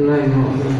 很累哈、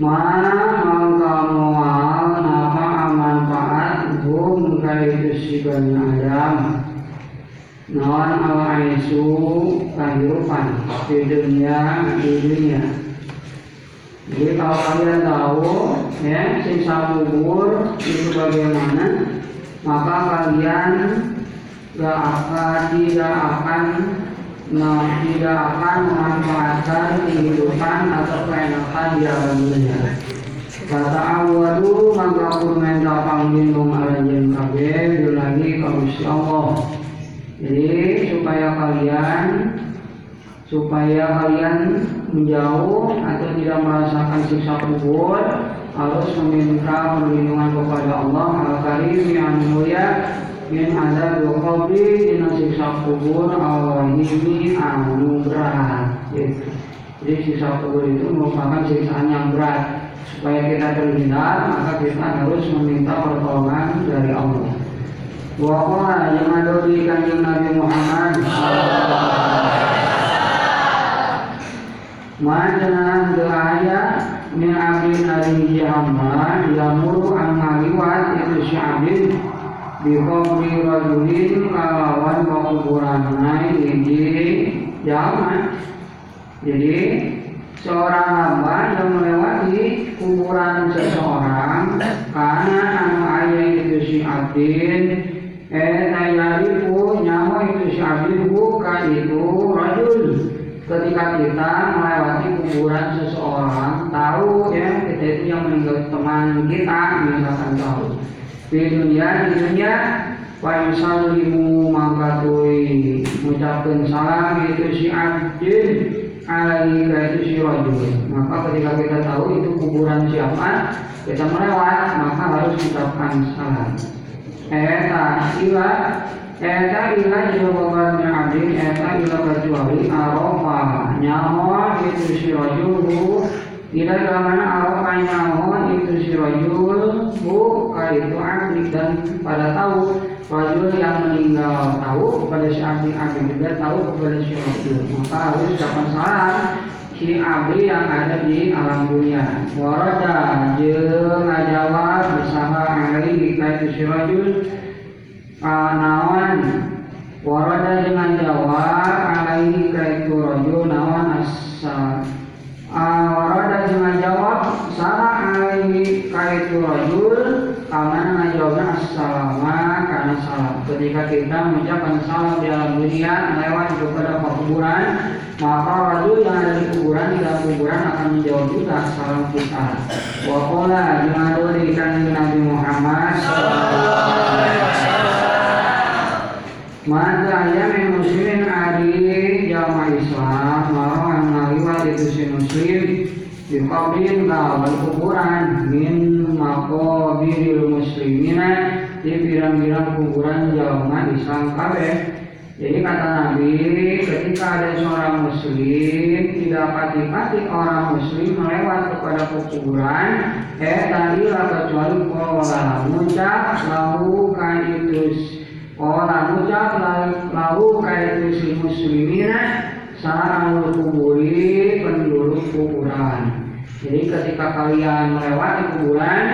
mana kamu mau napa manfaat hum kaitu si bani Adam non awaisu kehidupan di dunia di dunia jadi kalau kalian tahu ya siksa kubur itu bagaimana maka kalian gak akan tidak akan nah, tidak akan memanfaatkan kehidupan atau keenakan alam dunia. Kata awadu maka pun minta panglindung alajen kabeh lagi ke Gusti Allah. Jadi supaya kalian supaya kalian menjauh atau tidak merasakan siksa kubur harus meminta perlindungan kepada Allah Al-Karim yang mulia min ada dua qabri dina siksa kubur Allah ini anu berat gitu. jadi siksa kubur itu merupakan siksaan yang berat. Supaya kita terhindar maka kita harus meminta pertolongan dari Allah. Wa yang ada di kanjeng Nabi Muhammad. Majalah doaya min abdin alihi hamba yamuru an ngaliwat itu si kubri rajulin kalawan kuburan naik di jalan jadi seorang hamba yang melewati kuburan seseorang karena anu ayah itu si abdin eh tayarifu nyawa itu si abdin buka itu rajul. Ketika kita melewati kuburan seseorang tahu ya kita itu yang meninggal teman kita misalkan tahu di dunia di dunia wa yusallimu maka tui mengucapkan salam itu si abdin alaihi itu si rajul. Maka ketika kita tahu itu kuburan siapa kita melewat maka harus mengucapkan salam. Eta ila eta ila jawaban abdin eta ila kecuali arofa nyawa itu si rajul ila arofa nyawa itu si rajul bu itu abdi dan pada tahu rajul yang meninggal tahu kepada si abdi abdi juga tahu kepada si rajul. Maka harus ucapan salam si abdi yang ada di alam dunia. Warada jeung ngajawab bersama ahli itu si rajul. Nawan warada dengan jawab alaihi kaitu rajul nawan asa warada dengan jawab salah alaihi kaitu rajul karena ngajawabnya assalama karena salam ketika kita mengucapkan salam di alam dunia lewat kepada kuburan maka rajul yang ada di kuburan di dalam kuburan akan menjawab juga salam kita. Wakola jangan dari Nabi Muhammad sallallahu alaihi muslim di qabrin lawan kuburan min maqabiril muslimina di pirang-pirang kuburan jamaah Islam kabeh jadi kata Nabi ketika ada seorang muslim tidak pati-pati orang muslim melewat kepada kuburan eh tadilah kecuali pola ngucap lahu kaitus Orang ucap lahu kaitu si muslimina sarang kuburi penduduk kuburan. Jadi ketika kalian melewati kuburan,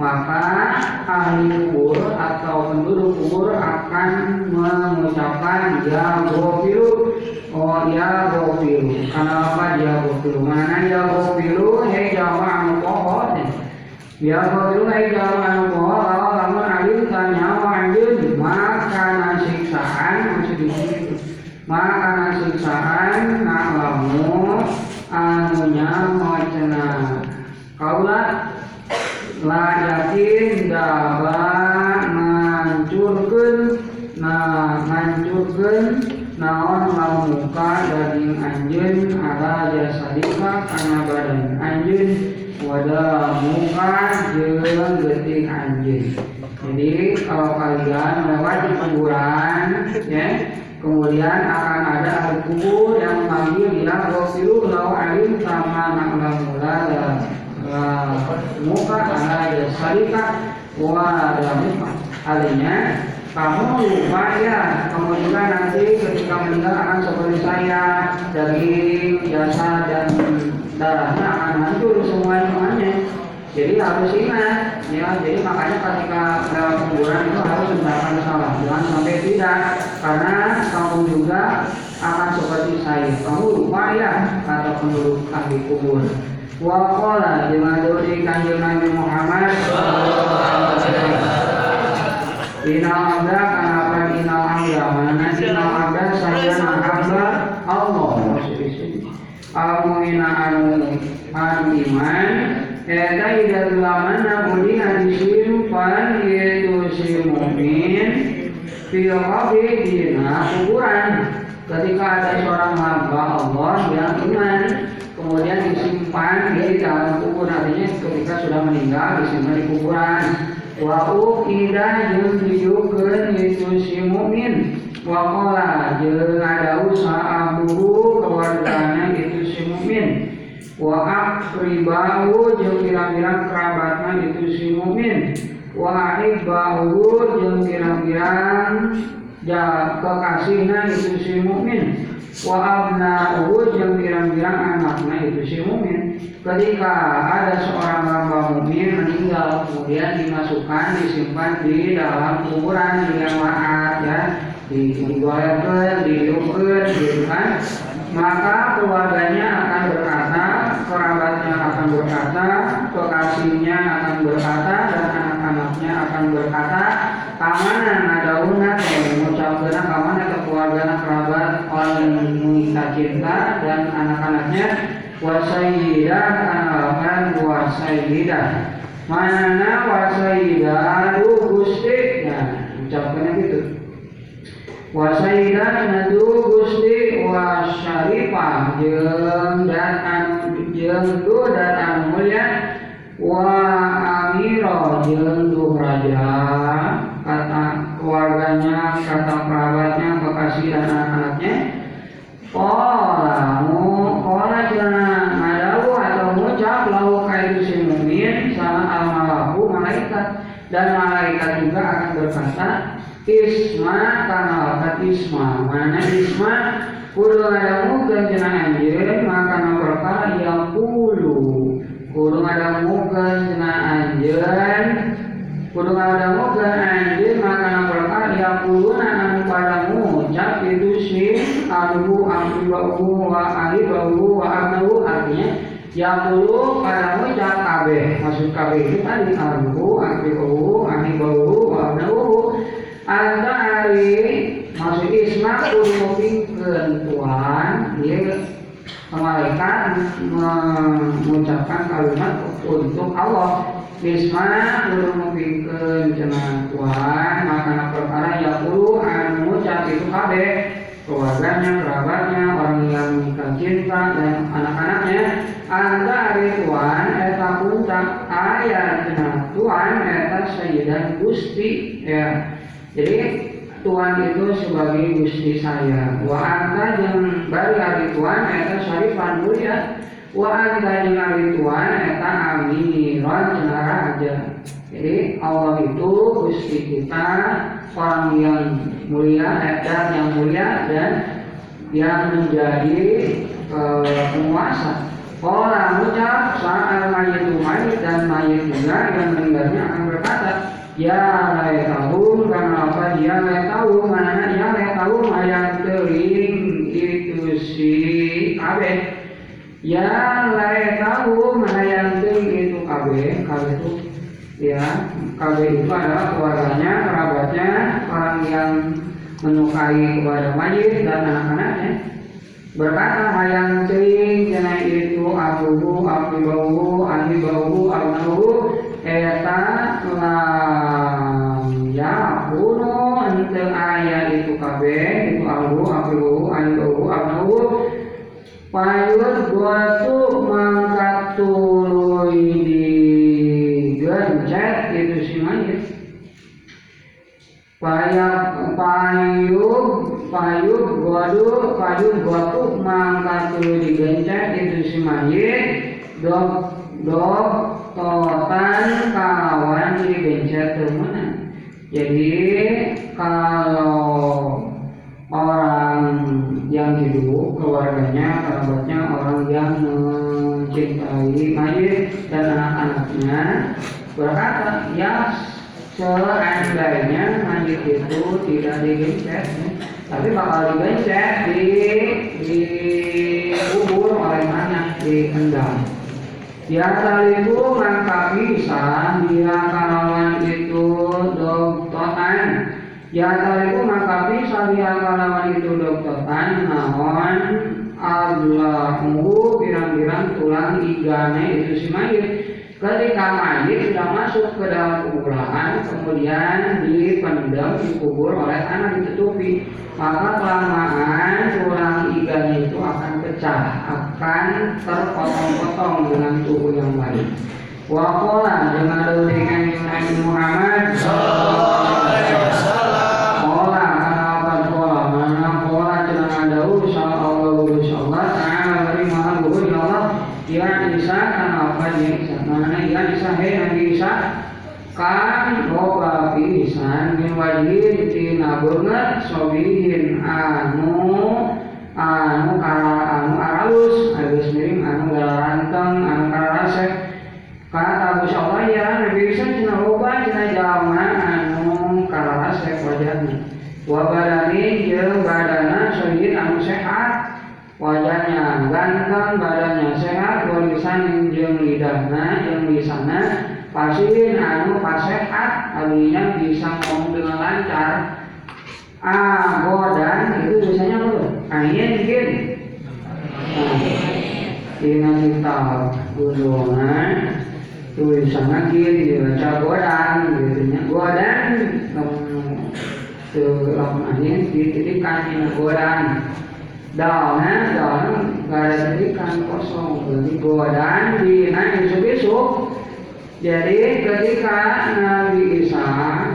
maka ahli kubur atau penduduk kubur akan mengucapkan ya gofiru oh ya gofiru karena apa? Ya gofiru mana ya gofiru hei jamaah mukohot ya gofiru hei jamaah mukohot lalu alim tanya wajib maka siksaan maksud itu maka siksaan nak lamu anunya macana kaulah la yakin dapat ngancurkeun na ngancurkeun naon lamuka daging anjeun ala jasadika kana badan anjeun. Wada muka jeung geting anjeun. Jadi kalau kalian melewati kuburan ya kemudian akan ada ahli kubur yang memanggil dia wasilu lau alim sama nak mula muka ala jasadika wada muka. Artinya kamu lupa ya. Juga nanti ketika meninggal akan seperti saya daging jasa dan darahnya akan hancur semuanya jadi harus ingat. Ya jadi makanya ketika dalam kuburan itu harus mendapat salah jangan sampai tidak. Karena kamu juga akan seperti saya. Kamu lupa ya kata penduduk ahli kubur. Wakola dengan dari kanjeng Nabi Muhammad. Inal abda kenapa inal abda? Mana inal abda? Saya hamba Allah. Al-mu'mina anu anu iman Eta tidak mana budi disimpan yaitu si mukmin Fil dina kuburan Ketika ada seorang hamba Allah yang iman Kemudian disimpan di dalam kuburan Artinya ketika sudah meninggal disimpan di kuburan. Wa ukida jeung dijukeun itu si mukmin wa qala jeung itu si mukmin wa aqribahu jeung pirang-pirang kerabatna itu si mukmin wa ahibbahu jeung pirang-pirang ja kekasihna itu si mukmin wa abna'uhu jeung pirang-pirang anakna itu si mukmin ketika ada seorang hamba mukmin meninggal kemudian dimasukkan disimpan di dalam kuburan yang maat ya digorengkan dihiupkan gitu kan maka keluarganya akan berkata kerabatnya akan berkata kekasihnya akan berkata dan anak-anaknya akan berkata kamana ngadauna mengucapkan kamana ke keluarga kerabat yang mengikat cinta dan anak-anaknya wasaidah akan wasaidah mana wasaidah gusti. Ya ucapkannya gitu wasaidah nadu gusti wasyarifah. Jeung dan jeung du dan mulia. Wa amiro jeung du raja. Kata keluarganya kata kerabatnya kekasih dan anak-anaknya. Pola mu pola jangan ngadawu atau ngucap lau kaitu si sama almalahu malaikat. Dan malaikat juga akan berkata isma lakat isma. Mana isma? Kudu ngadamu kenjena anjir maka perkara yang kudu kudu ngadamu kenjena anjir. Kudu ngadamu ke anjir maka perkara yang kudu na anu padamu ucap itu si abu akibahu wa alibahu wa abnahu artinya yang dulu padamu ucap kabeh. Maksud kabeh itu tadi abu alibahu wa abnahu anda hari maksud isma kudu Tuhan dia malaikat mengucapkan kalimat untuk Allah. Bisma kudu jenah Tuhan maka perkara ya kudu anu ngucap itu kabeh keluarganya, kerabatnya, orang yang menikah cinta dan anak-anaknya. Anda hari Tuhan eta ayat jenah Tuhan eta sayyidan gusti ya jadi Tuhan itu sebagai gusti saya. Wa anta yang bari hari Tuhan eta syarifan mulia. Wa anta yang hari Tuhan eta amiran cenara aja. Jadi Allah itu gusti kita orang yang mulia eta yang mulia dan yang menjadi uh, penguasa. Orang ucap saat mayit mayit dan mayit juga yang meninggalnya akan berkata Ya lai tahu karena apa? Dia lai tahu mana dia lai tahu yang tering itu si kabe Ya lai tahu mana yang tering itu kabe kabe itu ya kabe itu adalah keluarganya kerabatnya orang yang menyukai kepada mayit dan anak-anaknya. Berkata hayang cing jana itu abuhu abibahu ahibahu abnahu eta lam ya kuno ente ayat itu kabe itu abu abibahu ahibahu abnahu payut guatu mangkat di gencet itu si mayit. Payah payung payung godu payung gotu mangkat tulu digencet itu si mayit. Dok dok totan kawan digencet temenan jadi kalau orang yang hidup keluarganya kerabatnya orang yang mencintai mayit dan anak-anaknya berkata ya seandainya mayit itu tidak digencet tapi bakal digencet di di kubur oleh anak di Ya talibu maka bisa dia kalawan itu doktoran Ya talibu maka bisa dia kalawan itu doktoran Naon Allahmu pirang-pirang tulang igane itu si mayit Ketika mayit sudah masuk ke dalam kuburan, kemudian dipendam, dikubur oleh tanah ditutupi, maka kelamaan tulang iga itu akan pecah, akan terpotong-potong dengan tubuh yang baik. Wakola dengan dengan Muhammad Kola kenapa kola mana kola jangan ada usaha Allah usaha Allah Taala beri maha guru ya Allah ya Isa kenapa dia Isa mana ya Isa hei Nabi Isa kan loba pisan min wajhin tina beungeut sobihin anu anu kara anu aralus geus miring anu garanteng anu karasek kata Abu Allah ya Nabi Isa tina loba tina jalma anu karasek wajahna wa badani jeung badana sohid anu sehat. Wajahnya ganteng badannya sehat walisan jeung lidahna jeung lisanna Pasirin anu pasehat artinya bisa ngomong dengan lancar. Ah godan itu biasanya apa akhirnya mungkin? Ina kita gulungan tulisannya kiri dibaca godan biasanya godan dalam akhirnya dititikan ina godan daunnya daun gak ada titikan kosong. Berarti godan dina isuk-isuk jadi ketika Nabi Isa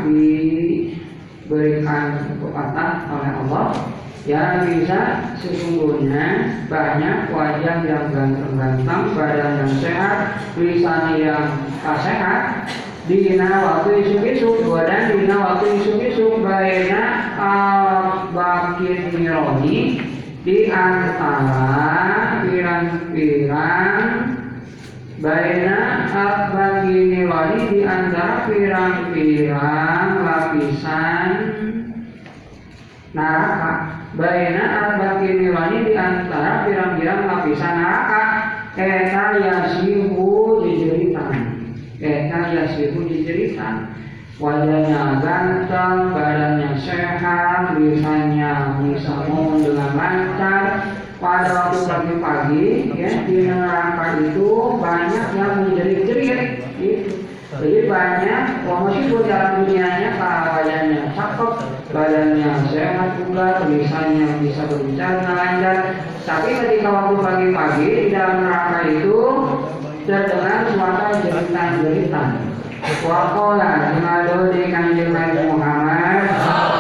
diberikan kekuatan oleh Allah, ya Nabi Isa sesungguhnya banyak wajah yang ganteng-ganteng, badan yang sehat, lisan yang tak sehat, dina waktu isuk-isuk, badan dina waktu isuk-isuk, baina al-bakin mironi di antara pirang-pirang Baina bagi nilai di antara pirang-pirang lapisan neraka. Baina bagi nilai di antara pirang-pirang lapisan neraka. Eta yasihu dijeritan. Eta yasihu dijeritan. Wajahnya ganteng, badannya sehat, lisannya bisa ngomong dengan lancar, pada waktu pagi-pagi ya di neraka itu banyak yang menjerit-jerit gitu. Jadi banyak meskipun dalam dunianya wajahnya cakep, badannya sehat juga, tulisannya bisa berbicara lancar. Tapi ketika waktu pagi-pagi di dalam neraka itu terdengar suara jeritan-jeritan. Wakola jengado di kanjeng Muhammad.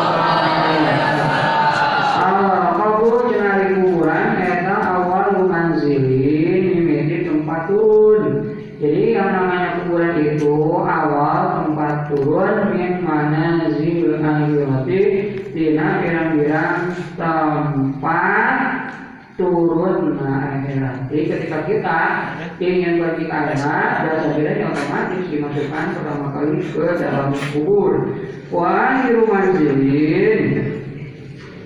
Jadi ketika kita ingin pergi ke akhirat, dosa kita otomatis dimasukkan pertama kali ke dalam kubur. Wah, manzilin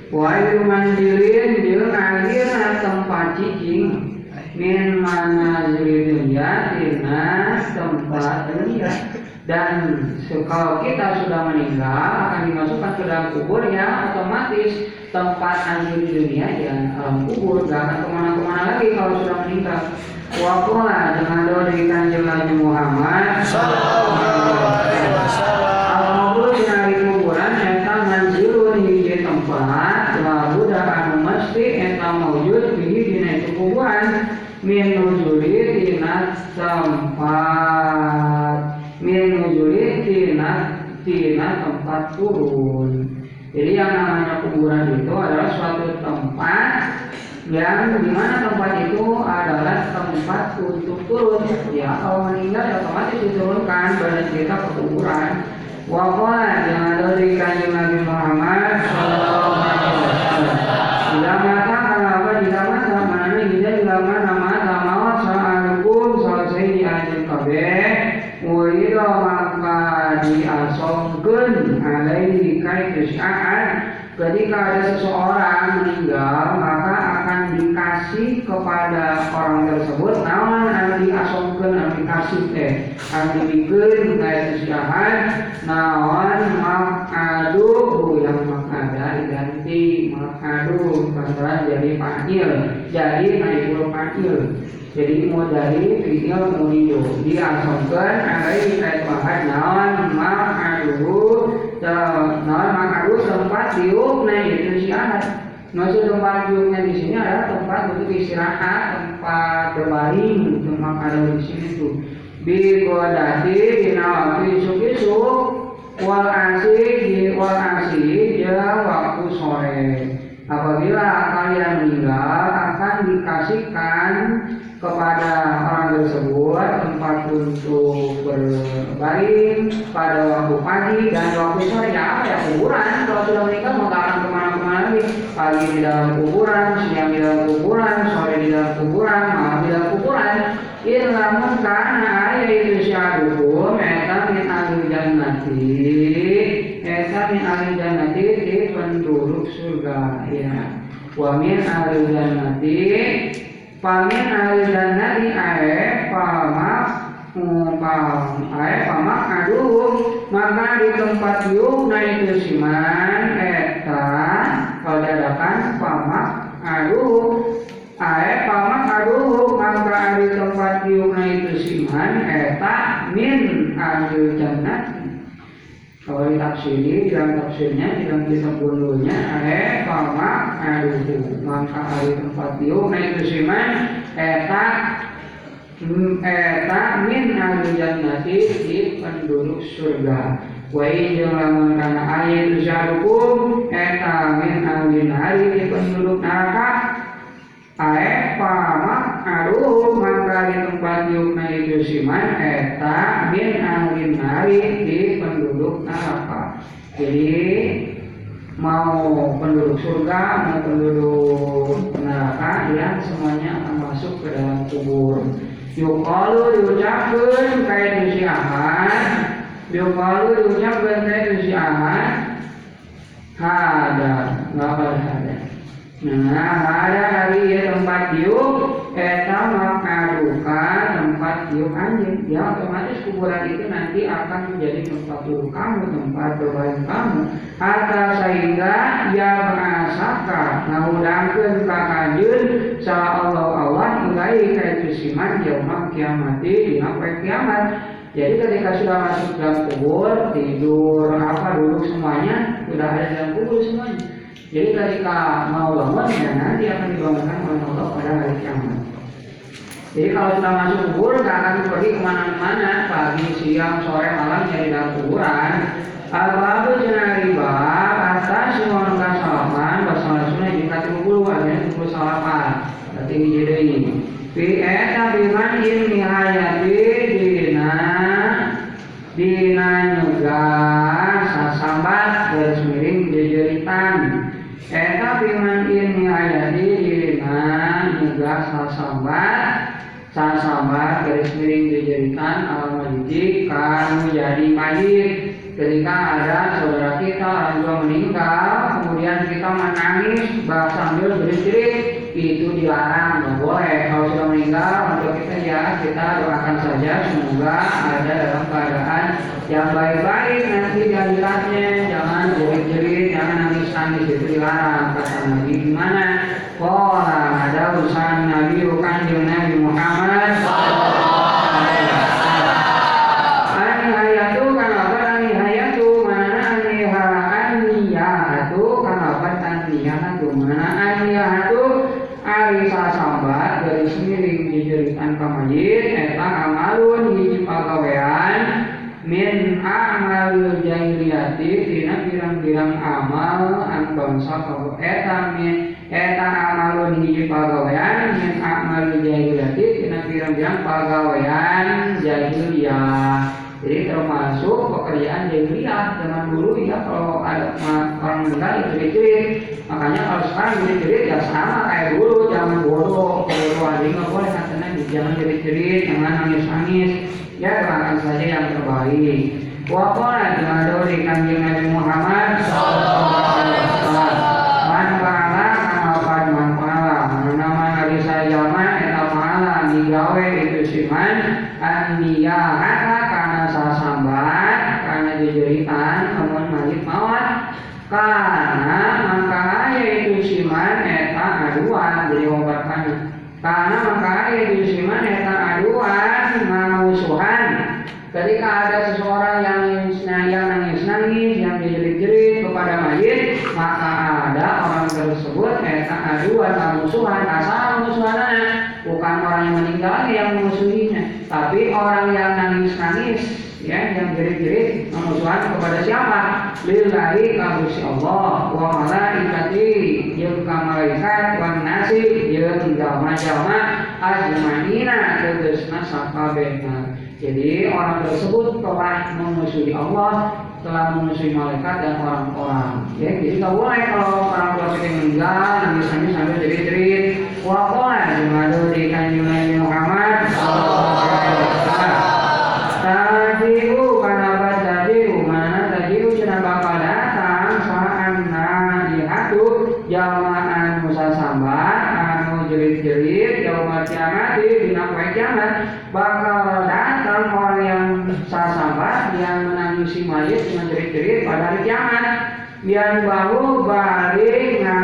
Wahyu mandilin jeung akhirna tempat cicing min mana dunia tina tempat dunia dan kalau kita sudah meninggal akan dimasukkan ke dalam kubur ya otomatis tempat anjing dunia ya alam kubur gak akan ke mana-kemana lagi kalau sudah meninggal. Wakola dengan doa dari kanjeng Nabi Muhammad. Sallallahu Alaihi Wasallam al kuburan eta manzilun hiji tempat lalu dah anu mesti eta maujud bihi dina itu kuburan min nuzuli dina tempat min nuzuli dina dina tempat turun jadi yang namanya kuburan itu adalah suatu tempat yang di mana tempat itu adalah tempat untuk turun. Ya kalau meninggal ya otomatis diturunkan badan kita ke kuburan. Wakola yang ada di kanjeng Nabi Muhammad Sallallahu Alaihi Wasallam. Bila mata kenapa bila mata mana tidak bila mana mata mawat sa'alukum selesai di anjing kabeh. Wirido maka diasongkeun alaihi kai kesya'an ketika ada seseorang meninggal maka akan dikasih kepada orang tersebut namun anu diasomkeun anu dikasih teh anu dibikeun kayak kesiahan naon makadu yang makada diganti makadu kantoran jadi panggil. Jadi naik panggil. Jadi mau dari fiil mulido diasomkeun alai kait bahan naon makadu naon makadu tempat tiup nah itu si anak Maksud tempat tiupnya di sini adalah tempat untuk istirahat, tempat berbaring, tempat ada di sini tuh. Bigodati dina waktu isuk isuk wal asih wal asih ya waktu sore. Apabila kalian meninggal akan dikasihkan kepada orang tersebut tempat untuk berbaring pada waktu pagi dan waktu sore. Ya apa ya kuburan? Kalau sudah meninggal mau akan ke mana-kemana lagi? Pagi di dalam kuburan siang di dalam kuburan sore di dalam kuburan malam di dalam kuburan. Ilamun karena ayat itu syadukum eta min ahli jannati eta min ahli jannati di penduduk surga ya wa min ahli jannati Pamin ahli jannati ae pamak pam ae pamak aduh maka di tempat yuk naik itu siman eta kalau dadakan pamak aduh ae pamak aduh maka di tempat yuk naik itu siman eta min ahli jannati kalau ditafsiri dalam tafsirnya dalam kitab bulunya ada kama aduh maka hari tempat itu siman eta eta min ahli jannati di penduduk surga. Wa in lamun kana ayat syarukum eta min ahli nari di penduduk neraka. Ae pama maka di tempat yukna itu siman eta min ahli nari di penduduk neraka jadi mau penduduk surga mau penduduk neraka ya semuanya akan masuk ke dalam kubur. Yukalu diucapkan kayak dusi ahad yukalu diucapkan kayak dusi ahad hada nggak ada Nah, ada hari ya tempat tiup, eta makaruka tempat tiup anjing. Ya otomatis kuburan itu nanti akan menjadi tempat tiup kamu, tempat berbaring kamu. Hatta sehingga ia merasakan ngahudangkeun ka kanjeun sa Allah Allah mulai kaitu siman yaumah kiamat di poe kiamat. Jadi ketika sudah masuk dalam kubur, tidur, apa duduk semuanya, sudah ada dalam kubur semuanya. Jadi ketika mau bangun ya nanti akan dibangunkan oleh Allah pada hari kiamat. Jadi kalau sudah masuk kubur nggak akan pergi ke mana-mana pagi, siang, sore, malam jadi dalam kuburan. Al-Babu jenari bab atas semua nungka salaman Basalah sunnah jika timbul Adanya timbul salaman Berarti ini jadi ini Fi eta biman in nihayati dina Dina nyuga Sasambat garis miring jejeritan Eta firman ini ayati dina juga sasabat sasabat garis miring dijadikan alam majid kamu jadi majid ketika ada saudara kita orang tua meninggal kemudian kita menangis bahkan sambil berjerit itu dilarang. Nggak boleh. Kalau sudah meninggal tua kita ya kita doakan saja. Semoga ada dalam keadaan yang baik-baik nanti di jangan jerit-jerit nangis-nangis itu dilarang kata Nabi. Gimana Wah, ada urusan Nabi kanjeng Nabi Muhammad Ani hayatu kenapa ani hayatu mana ani ha aniyatu kenapa aniyatu mana aniyatu ari sasambat dari semiring dijeritan kamayit eta amalun hiji pagawean min amal jahiliyati tina pirang-pirang amal kabu eta min eta amalun hiji pagawean min amal jahiliyati tina pirang-pirang pagawean jahiliyah jadi termasuk pekerjaan jahiliyah zaman dulu ya kalau ada orang meninggal ya jerit-jerit makanya kalau sekarang jerit-jerit ya sama kayak dulu jangan bodoh kalau ada nggak boleh katanya jangan jerit-jerit jangan nangis-nangis ya doakan saja yang terbaik Wakola dengan dori kanjeng Nabi Muhammad Sallallahu Alaihi Wasallam Man pahala kama pan man pahala Nama hari saya mah eta pahala digawe itu siman Aniyahata karena sasambat karena dijeritan namun mayit mawat karena maka aya itu siman eta aduan jadi obatkan karena maka aya itu siman eta aduan ngamusuhan ketika ada seseorang yang yang nangis-nangis yang dijerit-jerit kepada mayit maka ada orang tersebut eta aduan ngamusuhan asal musuhannya bukan orang yang meninggal yang memusuhinya tapi orang yang nangis-nangis ya yang jerit-jerit memusuhan kepada siapa kabusi Allah wa malaikati jeung ka malaikat wan nasi jeung jalma-jalma ajmaina tegasna sakabehna jadi orang tersebut telah memusuhi Allah telah memusuhi malaikat dan orang-orang. Ya jadi nggak boleh kalau orang tua kita meninggal nangis-nangis sambil jerit-jerit wa qala jeung di kanjeng Nabi Muhammad? Sallallahu alaihi wasallam Tajiu kana tajiu mana tajiu cenah bakal datang saan nadihatu jamaan musa sambat anu jerit-jerit yaumul kiamat dina poe kiamat bakal datang orang yang sasambat yang menangisi mayit dengan jerit-jerit pada hari kiamat yang baru bari nga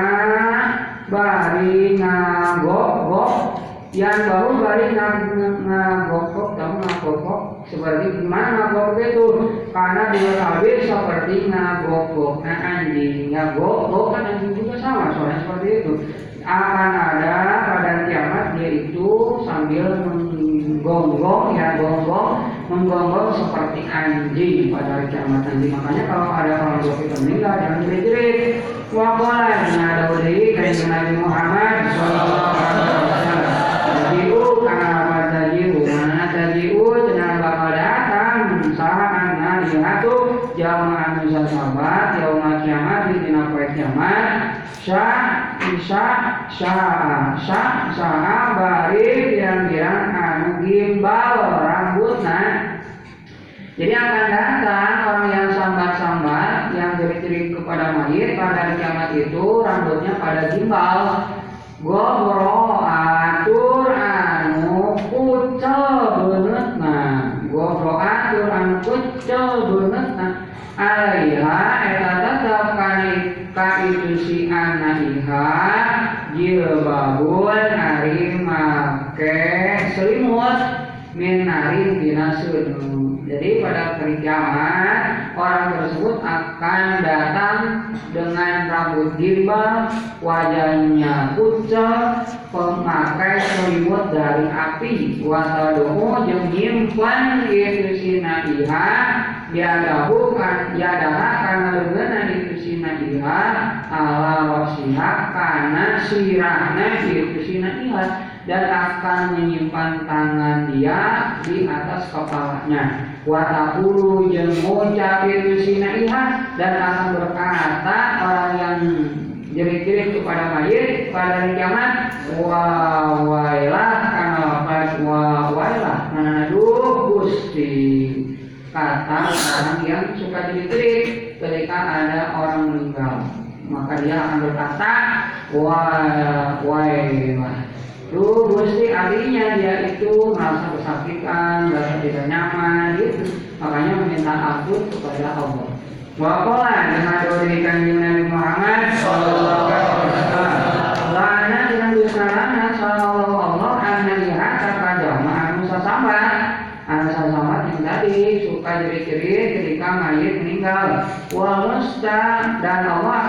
bari ngagok-gok yang baru bari ngagok-gok tahu ngagok-gok seperti gimana ngagok itu? Karena dua tabir seperti ngagok-gok nah anjing ngagok-gok kan anjing juga sama soalnya seperti itu. Akan ada pada kiamat yaitu sambil menggonggong ya gonggong menggonggong seperti anjing pada hari kiamat nanti makanya kalau ada orang tua kita meninggal jangan jerit-jerit ada udah kayak Nabi Muhammad Sallallahu Alaihi Wasallam tajiu karena apa tajiu mana tajiu jangan bakal datang sahaan narihatu jamaah nusa sabat yaumah kiamat di poe kiamat syah isya syah syah syah bari yang-yang anu gimbal rambutna jadi akan datang orang yang sambat-sambat yang jerit-jerit kepada mayit pada kiamat itu rambutnya pada gimbal. Gobro atur anu kucel beunetna gobro atur anu kucel beunetna alaiha eta tetep kani ka itu si anaiha jilbabun ari make selimut min dina jadi pada hari orang tersebut akan datang dengan rambut gimbal, wajahnya kucel, pemakai selimut dari api, watadomo jeung nyimpan itu sina iha, yadahu kan yadaha karena leungeuna itu sina iha, ala rosiha karena sirahna itu iha dan akan menyimpan tangan dia di atas kepalanya. Watakulu jeung ngucap itu sinaiha dan akan berkata orang yang jerit-jerit kepada mayit pada hari kiamat wa wailah kana pas wa wailah mana gusti. Kata orang yang suka jerit-jerit ketika ada orang meninggal. Maka dia akan berkata wa wailah Tuh gusti artinya dia itu merasa kesakitan, merasa tidak nyaman gitu. Makanya meminta ampun kepada Allah. Wakola dengan doa kanjeng Nabi Muhammad Sallallahu Alaihi Wasallam. Lana dengan busarana Sallallahu Allah kata jamaah Musa Sambat Anda Sambat yang tadi suka jerit-jerit ketika mayit meninggal. Wa musta dan Allah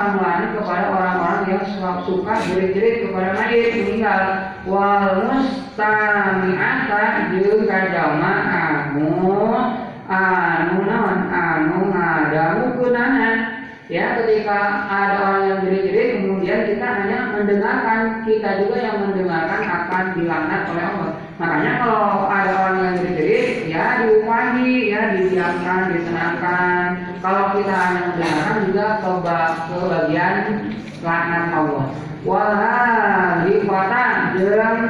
kepada orang-orang yang suka jerit-jerit kepada mayit meninggal. Wa mustami'ata jeung kajama anu anu naon? Anu ngadamukeunana ya ketika ada orang yang jerit-jerit kemudian kita hanya mendengarkan. Kita juga yang mendengarkan akan dilaknat oleh Allah makanya kalau ada orang yang jerit-jerit ya diupahi ya didiamkan ditenangkan kalau kita hanya mendengarkan juga ke, ke bagian laknat Allah. Wahai kota jeung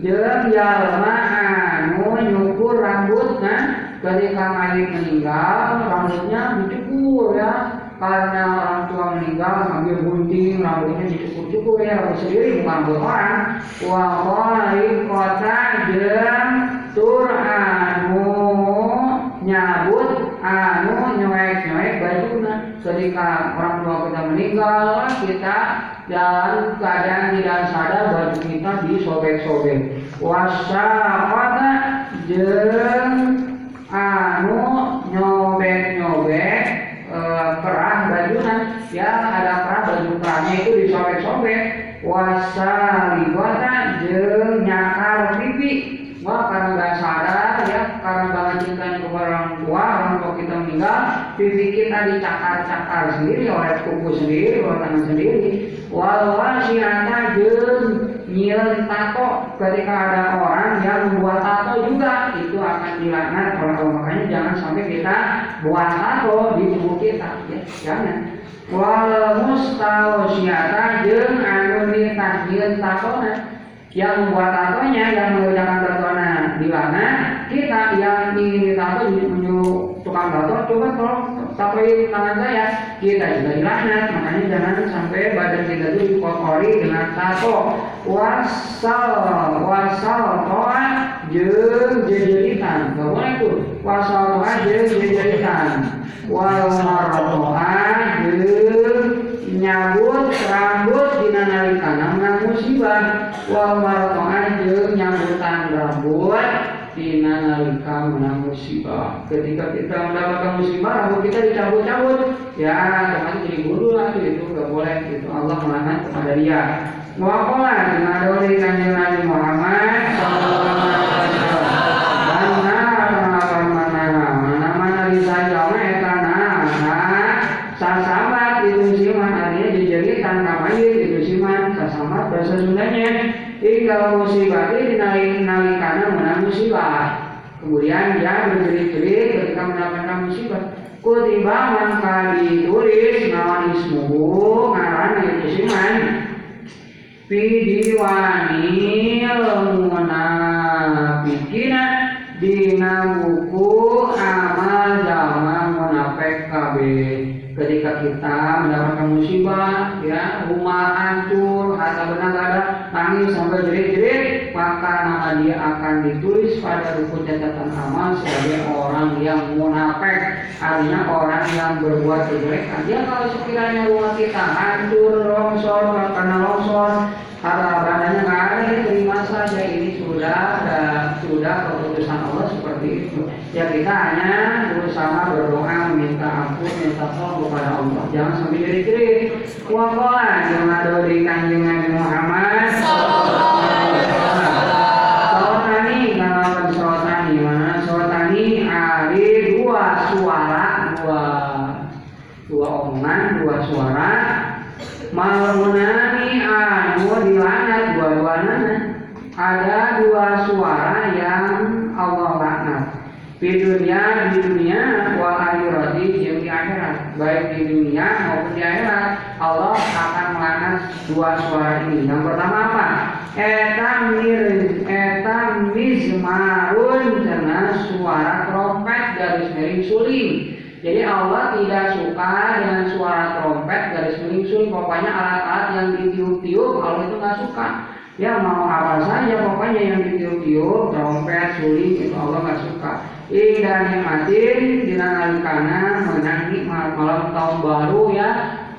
jeung jalma anu nyukur rambutna ketika mayit meninggal rambutnya dicukur ya karena orang tua meninggal sambil gunting rambutnya dicukur-cukur ya rambut sendiri bukan rambut orang. Wa kota jeng tur anu nyabut anu nyoek-nyoek bajuna. Ketika orang tua kita meninggal kita dalam keadaan tidak sadar baju kita disobek-sobek. Wasafata jeng anu nyobek-nyobek e, kerah bajunan ya ada kerah baju kerahnya itu disobek-sobek wasalibata jeng nyakar pipi. Wah karena nggak sadar ya karena banget cintanya kepada orang tua orang tua kita meninggal pipi kita dicakar-cakar sendiri oleh kuku sendiri oleh tangan sendiri. Walau siata jeng nyil tato ketika ada orang yang membuat tato juga itu akan dilaknat oleh Allah. Makanya jangan sampai kita buat tato di tubuh kita ya jangan. Wal mustausiata jeung anu ditahjil tatona yang membuat tatonya yang mengerjakan tatona dilaknat kita yang ingin ditato menyuruh tukang tato coba tolong tapi tangan saya. Kita juga dilaknat makanya jangan sampai badan kita itu dikotori dengan tato wasal wasal toa jeng jejeritan. Boleh tuh. Wasal toa jeng jejeritan. Wal maratoa jeng nyabut rambut dina nalikana menang musibah. Wal maratoa jeng nyabutan rambut dina nalika menang musibah. Ketika kita mendapatkan musibah rambut kita dicabut-cabut. Ya teman jadi guru lah itu gak boleh. Itu Allah melaknat kepada dia Dengan dari kanjeng musibah menang musibah Kemudian dia berjerit-jerit ketika mendapatkan musibah Kutiba mangka ditulis nawan ismuhu ngaran itu siman Fidiwanil munafikina Dina buku amal zaman munafik KB. Ketika kita mendapatkan musibah ya Rumah hancur, harta benar ada Tangis sampai jerit-jerit Maka nama dia akan ditulis pada buku catatan amal Sebagai orang yang munafik. Artinya orang yang berbuat kejelekan Dia kalau sekiranya rumah kita hancur, longsor, karena longsor harta bandanya nggak ada terima saja. Ini sudah sudah keputusan Allah seperti itu. Ya kita hanya berusaha berdoa meminta ampun minta tolong kepada Allah. Jangan sampai jadi jerit wakola yang ada di Muhammad Sotani kalau sotani mana sotani ada dua suara dua dua omongan dua suara Malmunani anu dilaknat dua-duanya ada dua suara yang Allah laknat di dunia di dunia wal akhirati yang di akhirat baik di dunia maupun di akhirat Allah akan melaknat dua suara ini yang pertama apa eta mir eta mizmarun dengan suara trompet garis miring suling jadi Allah tidak suka dengan suara trompet garis miring suling. Pokoknya alat-alat yang ditiup-tiup Allah itu nggak suka. ya mau apa saja pokoknya yang ditiup-tiup trompet suling itu Allah nggak suka indah nikmatin dinanalikana menang nikmat malam tahun baru ya.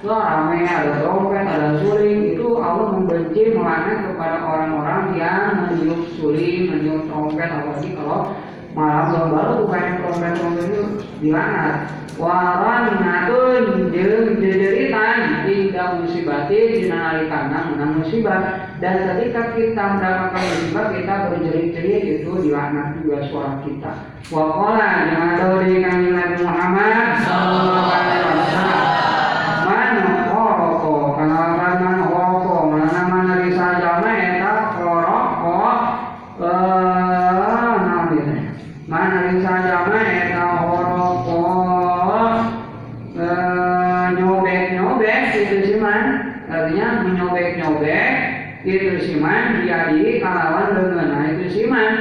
Wah ramai ada trompet, ada suling. Itu Allah membenci melaknat kepada orang-orang yang meniup suling, meniup trompet apalagi kalau malam baru bukan trompet-trompet itu dilaknat waranatun jeung jejeritan. Tidak musibatin dina nalikana menang musibah. Dan ketika kita mendapatkan musibah kita berjerit-jerit itu dilaknat juga suara kita. Wakola jangan tahu di kanjeng Nabi Muhammad. Sallallahu man horoko kana man horoko mana mana risa jama eta horoko eh nabi mana risa jama eta horoko eh, nyobek-nyobek itu sih man artinya menyobek-nyobek itu sih man jadi kalawan dengan nah itu sih man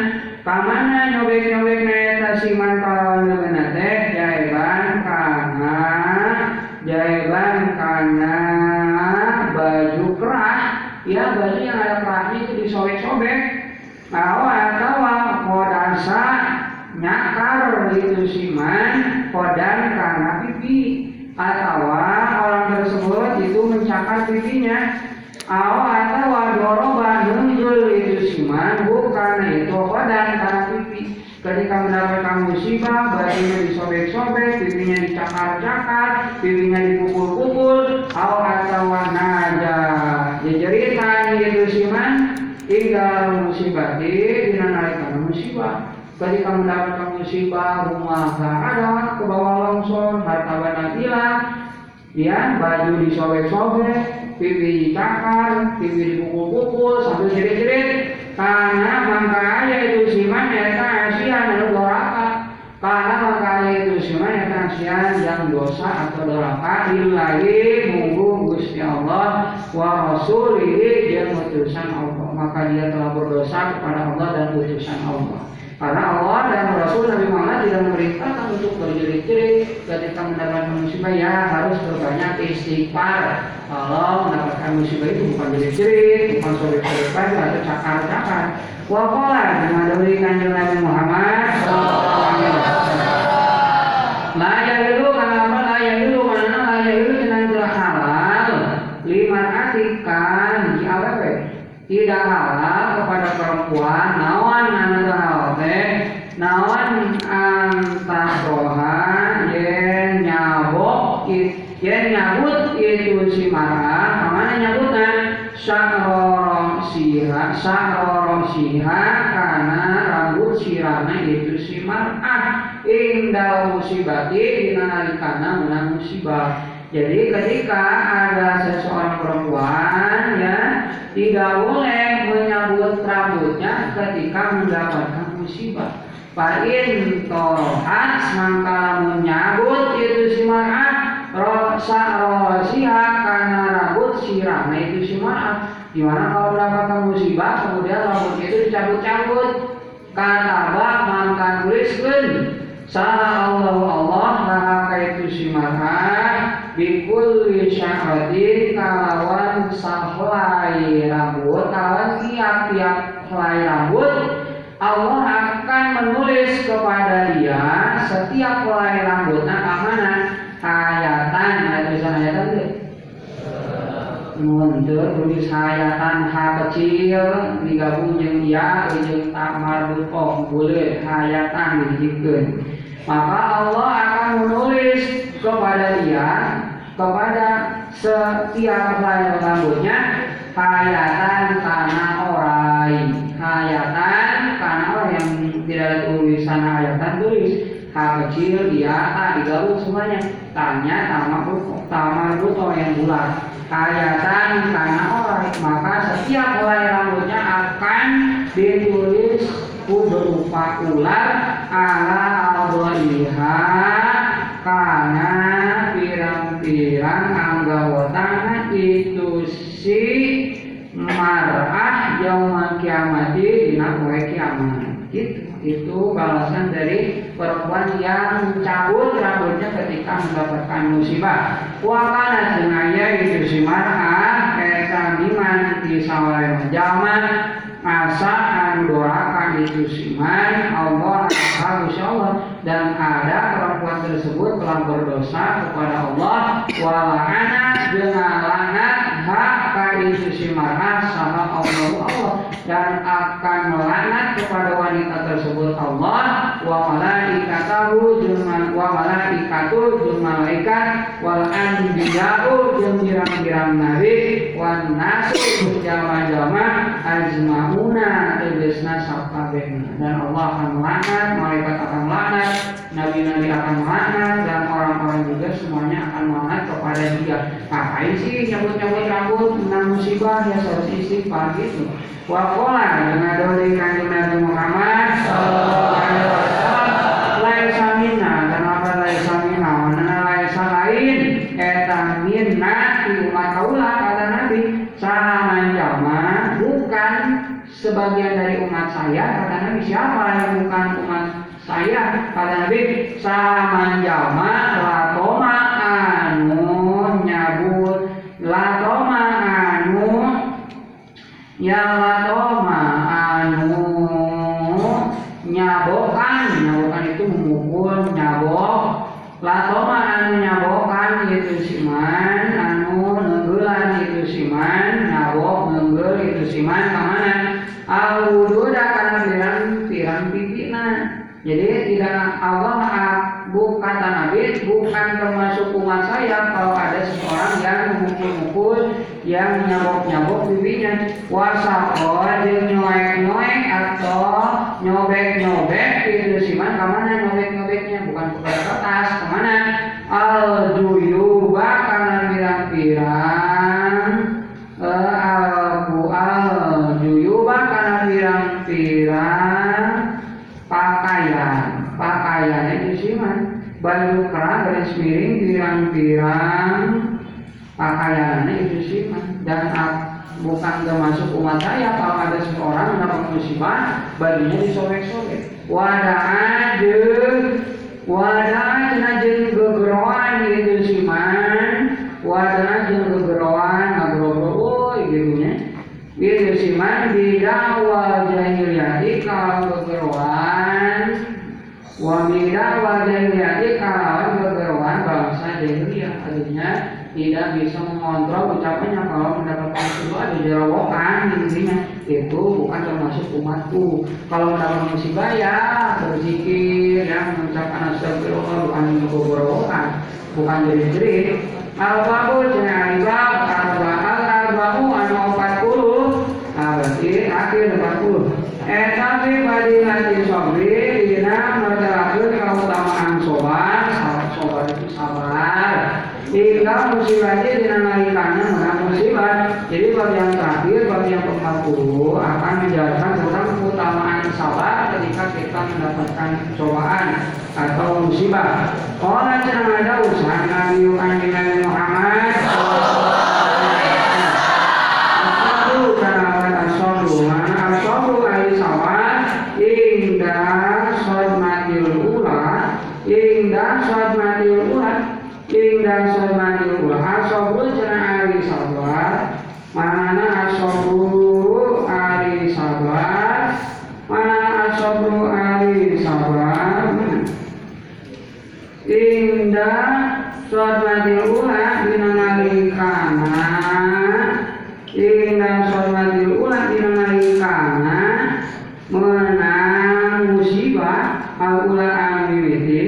kamana nyobek-nyobek neta sih man kalawan dengan teh jaeban karena jaeban karena baju kerah ya baju yang ada kerahnya itu disobek-sobek atau kodasa nyakar itu siman kodan karena pipi. Atau orang tersebut itu mencakar pipinya. Atau atau doroba nunggul itu siman bukan itu kodan karena pipi. Ketika mendapatkan musibah bajunya disobek-sobek pipinya dicakar-cakar pipinya dipukul-pukul atau atau naja jejeritan itu siman tinggal musibah di dinanaikan ketika mendapatkan musibah rumah ada ke bawah longsor harta benda hilang ya baju disobek-sobek pipi dicakar pipi dipukul-pukul sambil jerit-jerit. Karena makanya itu siman eta asian lalu doraka karena makanya itu siman eta asian yang dosa atau doraka ilahi munggu Gusti Allah wa rasulihi dia utusan Allah. Maka dia telah berdosa kepada Allah dan utusan Allah karena Allah dan Rasul Nabi Muhammad tidak memerintahkan untuk berjerit-jerit ketika mendapatkan musibah ya harus berbanyak istighfar. Kalau mendapatkan musibah itu bukan jerit-jerit, bukan sobek-sobek baju atau cakar-cakar. Wakola dengan dari kanjeng Nabi Muhammad dulu karena apa? Dulu mana? Yang dulu jenang telah halal. Lima atikan di tidak halal kepada perempuan nawan anu halal teh nawan antaroha yen nyabok yen nyabut itu si marah. Ke mana nyabutnya sakrorong siha sakrorong siha karena rambut sirahnya itu si marah. Indah musibati dinanalikana menang musibah. Jadi ketika ada seseorang perempuan ya tidak boleh menyambut rambutnya ketika mendapatkan musibah. Fa'in tohat maka menyambut itu si mar'ah rosa rosiha karena rambut sirah. Nah itu si mar'ah. Gimana kalau mendapatkan musibah kemudian rambut itu dicabut-cabut. Kata bah maka tuliskan Salah Allah Allah maka itu si mar'ah bikul syahadin kalawan sahlai rambut kalawan tiap-tiap helai rambut Allah akan menulis kepada dia setiap helai rambutnya mana hayatan. Ada tulisan hayatan itu mundur tulis hayatan H kecil digabung jeung ya tak marbut oh boleh hayatan dijikeun maka Allah akan menulis kepada dia kepada setiap helai rambutnya hayatan karena orai hayatan karena orang yang tidak ada tulisan hayatan tulis H kecil dia digabung semuanya. Tanya sama sama buto yang bulat hayatan karena orai maka setiap helai rambutnya akan ditulis berupa ular ala aldoliha karena pirang-pirang anggawatana itu si marah yaumul kiamati dina poe kiamat. Gitu. Itu balasan dari perempuan yang mencabut rambutnya ketika mendapatkan musibah. Wakana sengaja itu si marah eta samiman di saware jalma asa anu doakan itu siman Allah Allah Allah dan ada perempuan tersebut telah berdosa kepada Allah walana dengan hak itu si marah sama Allah Allah. Dan akan melaknat kepada wanita tersebut Allah wa malaikatahu jeung wa malaikatu jeung malaikat wal anbiya'u jeung pirang-pirang nabi wan nasu jama-jama ajmauna tegesna sakabehna dan Allah akan melaknat malaikat akan melaknat nabi-nabi akan melaknat dan orang-orang juga semuanya akan melaknat kepada dia. Ngapain sih nyabut-nyabut rambut menang musibah ya harus istighfar gitu? Wakola dengan doli kanjeng Nabi Muhammad Sallallahu Alaihi Wasallam Laisa minna Kenapa laisa minna Mana laisa lain Eta minna di umat kaulah kata Nabi Sahaman jama Bukan sebagian dari umat saya Kata Nabi siapa yang bukan umat saya Kata Nabi Sahaman jama Latoma anu nyabut Latoma anu yang latoma anu nyabokan nyabokan itu memukul nyabok latoma anu nyabokan itu siman anu nenggelan itu siman nyabok nenggel itu siman ke mana awududa karena bilang pirang pipina jadi tidak Allah bu kata Nabi bukan umat saya kalau ada seseorang yang memukul-mukul yang nyabok-nyabok pipinya. Wasako jeung nyoek-nyoek atau nyobek-nyobek itu siman ke mana nyobek-nyobeknya? Bukan kepada kertas ke mana? Al duyuba karena pirang-pirang. Al al duyuba karena pirang-pirang. Pakaian pakaian kerah garis miring pirang-pirang pakaiannya itu siman dan bukan termasuk umat saya kalau ada seseorang mendapat musibah bajunya disobek-sobek wadah aja wadah aja jeung gegeroan gitu siman wadah aja gegeroan ngagrogro gitu nya gitu siman bidawal jahiliyati kalau gegeroan Wamida wajahiyati kalau bergeruan bangsa jahiliyah artinya tidak bisa mengontrol ucapannya. Kalau mendapatkan musibah ada jerawokan intinya. Itu bukan termasuk umatku. Kalau mendapat musibah ya berzikir ya mengucapkan astagfirullah bukan bergerowokan bukan jerit-jerit al-babu jenah ibab al-bahal al-bahu anu 40 nah berarti akhir 40 Eh tapi pada nanti sobri dina mertelakeun keutamaan sobar, sobar itu sabar. Hingga musibahnya dina nalikannya menang musibah. Jadi bagi yang terakhir, bagi yang ke-40 akan menjelaskan tentang keutamaan sabar ketika kita mendapatkan cobaan atau musibah. Orang ada usaha Nabi Nabi Muhammad Asadu kana asadu mana asadu ai sawan indah sodmatil ula indah sodmatil ula indah sodmatil ula asabu cenah ari sabar mana asabu ari sabar mana asabu ari sabar indah sodmatil ula dina nalikana indah sodmatil ula dina nalikana menang musibah al-ula amimiti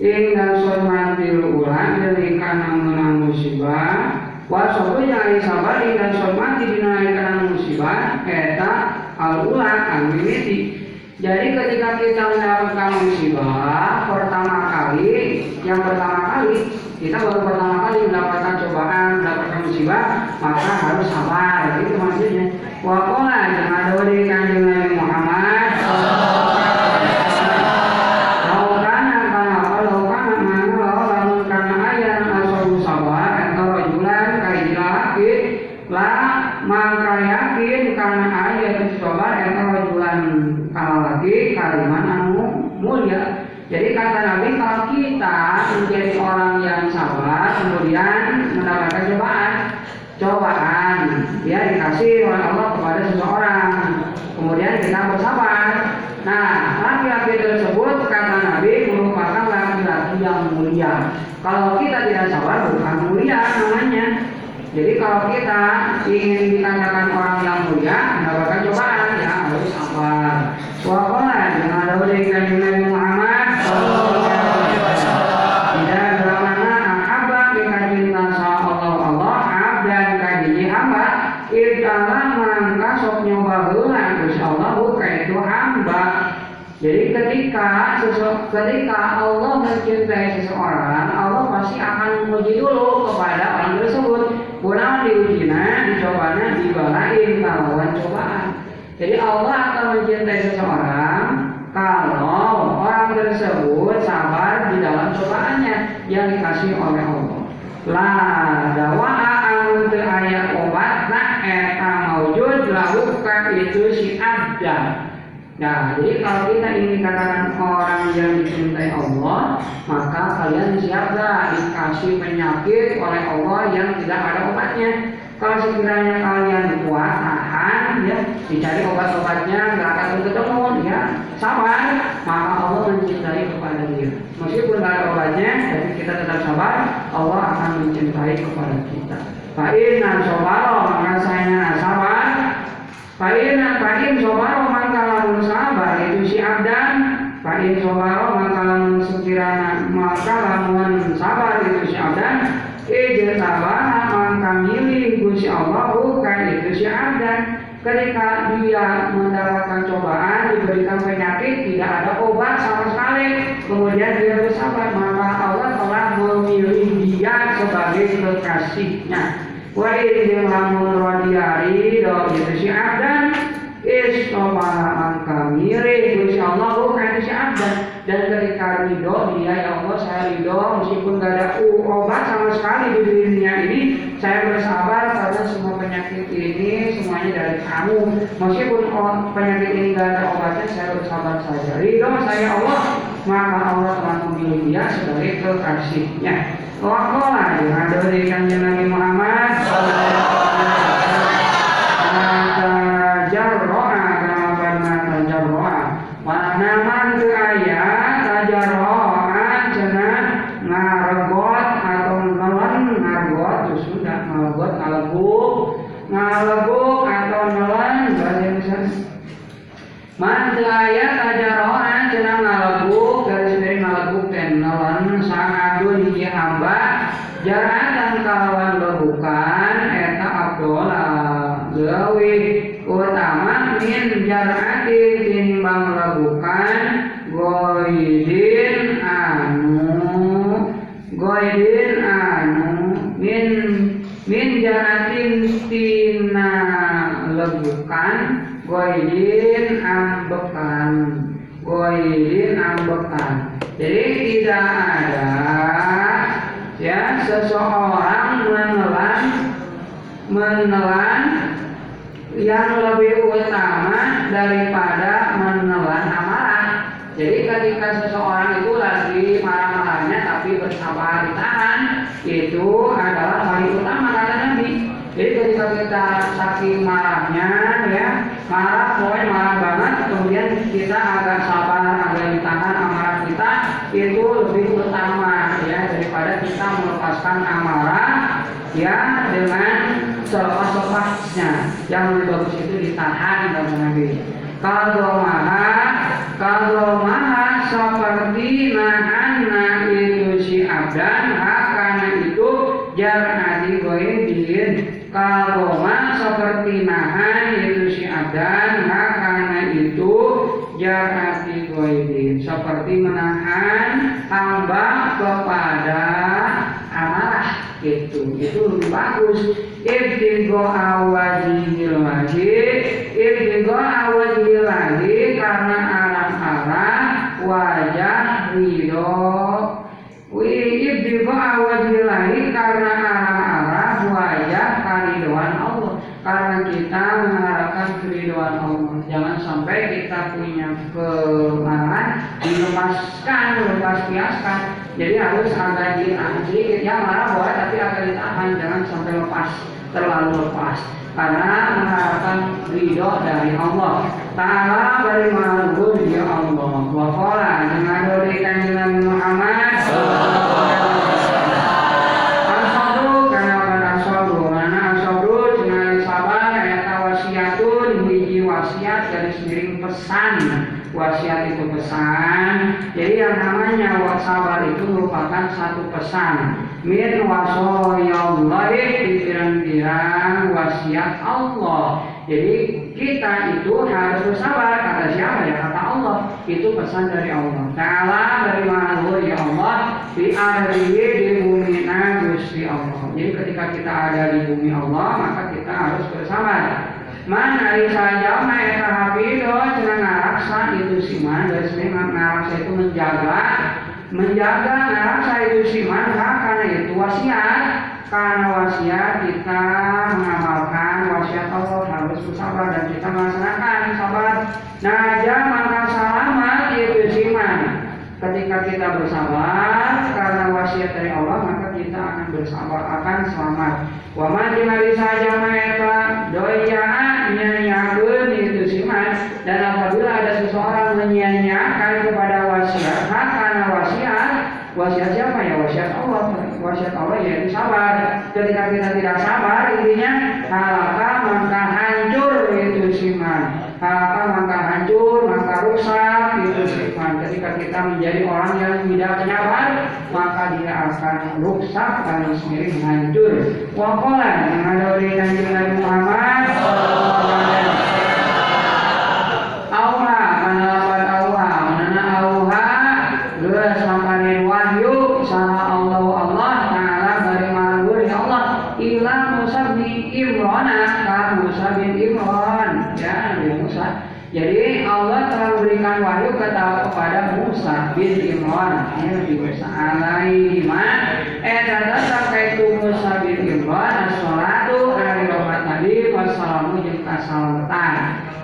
indah sodmatil ula nalikana menang musibah wasobu yang sabar indah sodmati dina nalikana musibah eta al-ula amimiti jadi ketika kita mendapatkan musibah pertama kali, yang pertama kali kita baru pertama kali mendapatkan cobaan, mendapatkan musibah, maka harus sabar. Itu maksudnya. Wakola jangan di kanjeng Nabi Muhammad. Laukana kana laukana mana lau lamun kana ayat asabu sabar atau rajulan kaijila laki lah maka yakin karena ayat sabar atau rajulan kalau lagi kalimat anu mulia. Jadi kata Nabi kalau kita menjadi orang yang sabar kemudian mendapatkan cobaan cobaan ya dikasih oleh Allah kepada seseorang kemudian kita bersabar nah laki-laki tersebut kata Nabi merupakan laki-laki yang mulia kalau sabar bukan mulia namanya. Jadi kalau kita ingin dikatakan orang yang mulia mendapatkan cobaan ya harus sabar. Wakola dengan dari Nabi Muhammad. Tidak bermakna ahaba dengan cinta Allah Allah abdan kadi hamba Irkala mangka sok nyoba heula Insya Allah bukan itu hamba. Jadi ketika sesu, ketika Allah mencintai akan menguji dulu kepada orang tersebut. Kurang diujinya, dicobanya, dibalain lawan cobaan. Jadi Allah akan mencintai seseorang kalau orang tersebut sabar di dalam cobaannya yang dikasih oleh Allah. Lah dawa anu teu aya obatna eta maujud lahu itu si abdan. Nah, jadi kalau kita ingin katakan orang yang dicintai Allah, maka kalian siap gak dikasih penyakit oleh Allah yang tidak ada obatnya. Kalau sekiranya kalian kuat, tahan, ya, dicari obat-obatnya, nggak akan ketemu, ya, sabar, maka Allah mencintai kepada dia. Meskipun nggak ada obatnya, tapi kita tetap sabar, Allah akan mencintai kepada kita. Fa'inna sobaro, maka saya sabar, Fa'inna fa'in sobaro, sabar, itu si abdan, Fa'in sobaro, maka lamun sekiranya, maka lamun sabar, itu si abdan, Ijil tabah maka milih Gusti Allah bukan itu si abdan. Ketika dia mendapatkan cobaan diberikan penyakit tidak ada obat sama sekali. Kemudian dia bersabar maka Allah telah memilih dia sebagai kekasihnya. Wa lamun radiari do itu si abdan istobara maka mirip Gusti Allah bukan si abdan dan ketika ridho dia ya Allah saya ridho meskipun gak ada obat sama sekali di dunia ini saya bersabar karena semua penyakit ini semuanya dari kamu meskipun penyakit ini gak ada obatnya saya bersabar saja ridho saya Allah maka Allah telah memilih dia sebagai kekasihnya Wakola yang ada dari Nabi Muhammad Maka jarroa Kama maka jarroa Naman ke ayat tajarroa Cenah ngaregot atau nelen ngaregot itu sudah ngaregot ngaleguk ngaleguk atau nelen bahasa Indonesia Man ke ayat tajarroa cenah ngaleguk garis dari ngaleguk dan nelen sangadun hiji hamba jaratan kawan lebukan eta abdolah gawe utama min jarati tinimbang lebukan goidin anu goidin anu min min jaratin tina lebukan goidin ambekan goidin ambekan jadi tidak ada ya seseorang menelan menelan yang lebih utama daripada menelan amarah. Jadi ketika seseorang itu lagi marah-marahnya tapi bersabar ditahan, itu adalah paling utama kata Nabi. Jadi ketika kita saking marahnya ya, marah pokoknya marah banget, kemudian kita agak sabar, agak ditahan amarah kita, itu lebih utama ya daripada kita melepaskan amarah ya dengan selepas-lepasnya yang lebih bagus itu ditahan dalam Nabi kalau maha kalau maha seperti nahanna itu si abdan karena itu jangan digoyedin kalau maha seperti nahan itu si abdan karena itu jangan digoyedin seperti menahan hamba kepada amarah itu lebih bagus. Ibtigo awajihil lagi ibtigo awajihil lagi karena arah-arah wajah ridho ibtigo awajihil lagi karena arah-arah wajah karidoan Allah. Karena kita mengharapkan keridoan Allah. Jangan sampai kita punya kemarahan dilepaskan lepas biaskan jadi harus agak sedikit ya marah boleh tapi agak ditahan jangan sampai lepas terlalu lepas. Karena mengharapkan ridho dari Allah. Ta'ala beri malu ya Allah. Wa dengan dari kanjeng Muhammad. Wasiat dari sendiri pesan. Wasiat itu pesan. Jadi yang sabar itu merupakan satu pesan. Min wasoyallahi pikiran-pikiran wasiat Allah. Jadi kita itu harus bersabar kata siapa ya? Kata Allah. Itu pesan dari Allah. Ta'ala dari mana ya Allah di ardihi di bumi Gusti Allah. Jadi ketika kita ada di bumi Allah maka kita harus bersabar. Man ari saja maeta habido cenah ngaraksa itu siman dari sebenarnya ngaraksa itu menjaga menjaga ngaraksa itu siman karena itu wasiat. Karena wasiat kita mengamalkan wasiat Allah harus bersabar dan kita melaksanakan sabar. Naja maka selamat itu siman ketika kita bersabar karena wasiat dari Allah maka kita akan bersabar akan selamat. Wa man saja maeta doya menyanyiakan itu siman dan apabila ada seseorang menyia-nyiakan kepada wasiat wasiat siapa ya? Wasiat Allah. Wasiat Allah ya sabar. Ketika kita tidak sabar intinya halaka maka hancur itu siman halaka maka hancur maka rusak itu siman ketika kita menjadi orang yang tidak menyabar maka dia akan rusak dan sendiri hancur. Wakola yang ada di Nabi Muhammad kepada Musa bin Imran. Ya, di Musa alaihi Eh ternyata itu Musa bin Imran as-salatu hari rokat tadi wassalamu jeung kasalamatan.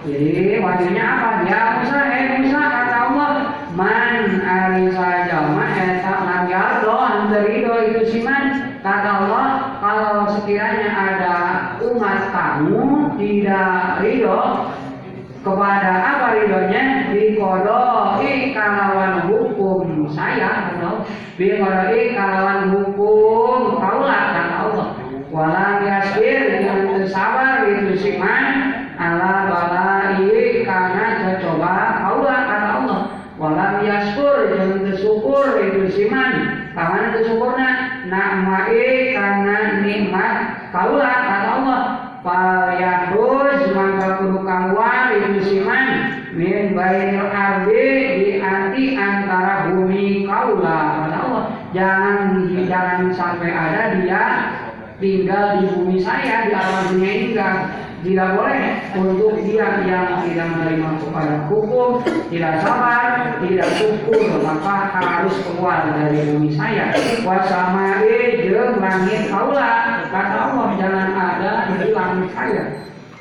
Jadi wahyunya apa? Ya Musa, eh Musa kata Allah, man ari saja mah eta lagiardo do itu siman. Kata Allah, kalau sekiranya ada umat kamu tidak ridho kepada apa ridhonya? Dikodoi kalawan hukum. Saya atau dikodoi kalawan hukum. Kaulah kata Allah. Walang yasir yang sabar itu siman. Ala balai karena coba kaulah kata Allah. Walang yaskur yang bersyukur itu siman. Kawan bersyukurna nakmai karena nikmat. Kaulah kata Allah Fal yahruz maka kudu keluar itu siman min bainil ardi di anti antara bumi kaula kata Allah jangan jangan sampai ada dia tinggal di bumi saya di alam dunia ini enggak tidak boleh untuk dia yang tidak menerima kepada hukum, tidak sabar, tidak syukur, maka harus keluar dari bumi saya. Wasamai jeung langit kaula, kata Allah jangan ada di langit saya.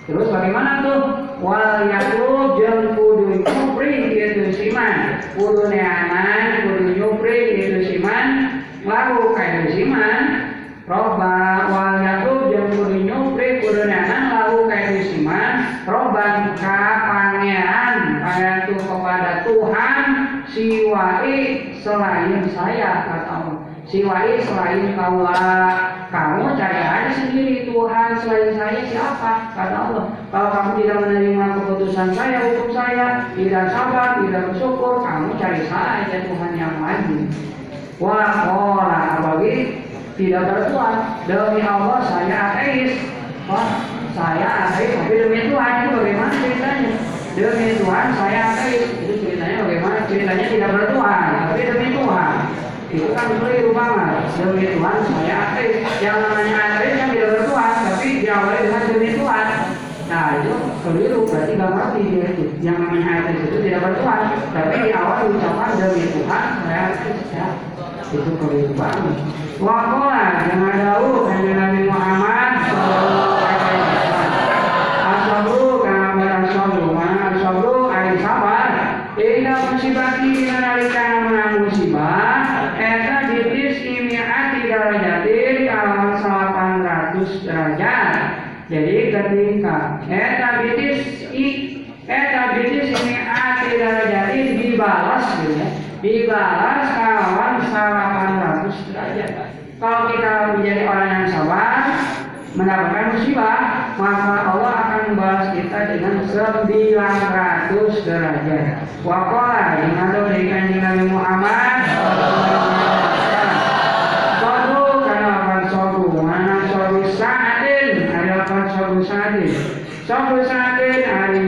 Terus bagaimana tuh? Wal yaklub jeung kudu nyupri itu siman, kudu neanan, kudu nyupri itu siman, lalu kayak siman, roba wal yaklub jeung kudu nyupri kudu neanan roban ka pangeran itu kepada Tuhan siwai selain saya kata Allah siwai selain kaulah kamu cari aja sendiri Tuhan selain saya siapa? Kata Allah kalau kamu tidak menerima keputusan saya hukum saya tidak sabar tidak bersyukur kamu cari saja Tuhan yang lain wah kola bagi tidak bertuan demi Allah saya ateis. Wah saya ateis tapi demi Tuhan itu bagaimana ceritanya? Demi Tuhan saya ateis. Itu ceritanya bagaimana? Ceritanya tidak bertuhan tapi demi Tuhan itu kan keliru banget demi Tuhan saya ateis yang namanya ateis kan tidak bertuhan tapi diawali dengan demi Tuhan. Nah itu keliru. Berarti nggak ngerti dia itu. Yang namanya ateis itu tidak bertuhan tapi di awal ucapan demi Tuhan saya ateis ya. Itu keliru banget. Wakola yang ada Nabi Muhammad Sallallahu sabru kama barang sabru mana sabru ari sabar ila musibati nalika menang musibah eta ditis imi ati darajatin kalawan 800 derajat ya dibalas kawan 800 derajat kalau kita menjadi orang yang sabar mendapatkan musibah maka Allah akan membalas kita dengan 900 derajat. Wakola yang ada dari kanjeng Nabi Muhammad. Sodu karena akan sodu mana? Sodu sa'adin ada akan sodu sa'adin sodu sa'adin hari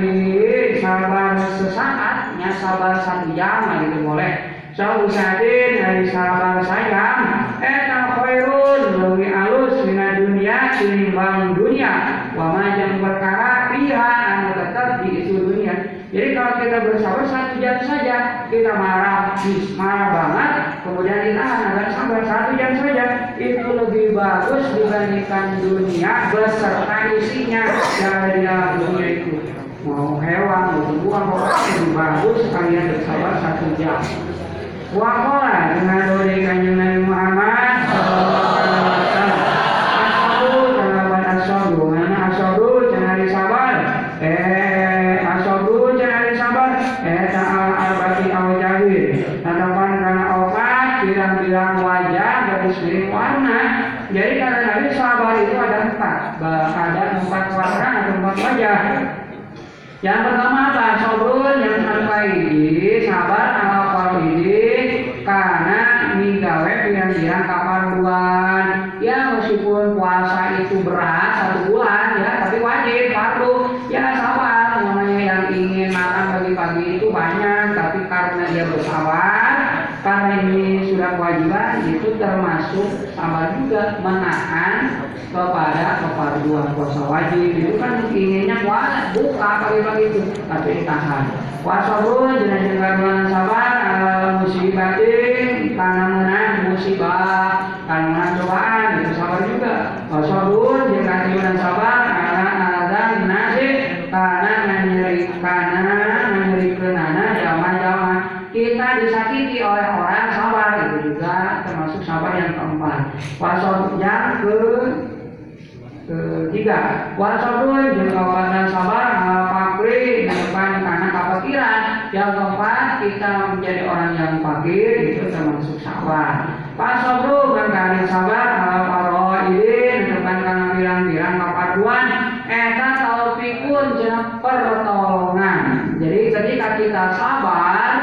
sabar sesaat sabar satu jam gitu boleh. Sodu sa'adin hari sabar sayang eta khairun lebih alus mina dunia tinimbang dunia wa majang perkara piha anu tetap di itu dunia jadi kalau kita bersabar satu jam saja kita marah marah banget. Kemudian ditahan agar sabar satu jam saja. Itu lebih bagus dibandingkan dunia beserta isinya dalam dunia itu. Mau hewan mau tumbuhan pokoknya lebih bagus kalian bersabar satu jam. Wakola dengan dari kanjeng Nabi Muhammad Ada empat warna atau empat wajah. Yang pertama apa? Sobrun yang sampai ini sabar ala ini karena minggawe pirang-pirang kaparuan. Ya meskipun puasa itu berat satu bulan ya, tapi wajib fardu. Ya sabar, namanya yang ingin makan pagi-pagi itu banyak, tapi karena dia bersabar, karena ini sudah kewajiban, itu termasuk sabar juga menahan kepada kefarduan puasa wajib. Itu kan inginnya puasa buka pagi-pagi itu. Tapi ditahan puasa pun karena sabar musibatin karena menang musibah karena cobaan itu sabar juga. Puasa pun jenazah dan sabar ala adan nasib karena menyeri karena menyeri kenana jama-jama kita disakiti oleh orang sabar. Itu juga termasuk sabar yang keempat. Puasa yang ke ketiga wasabun jeung kawanan sabar fakri depan karena kefakiran yang keempat kita menjadi orang yang fakir itu termasuk sabar. Pasabru kalian sabar paro ini depan karena bilang-bilang kepaduan. Eta taufikun jeung pertolongan. Jadi ketika kita sabar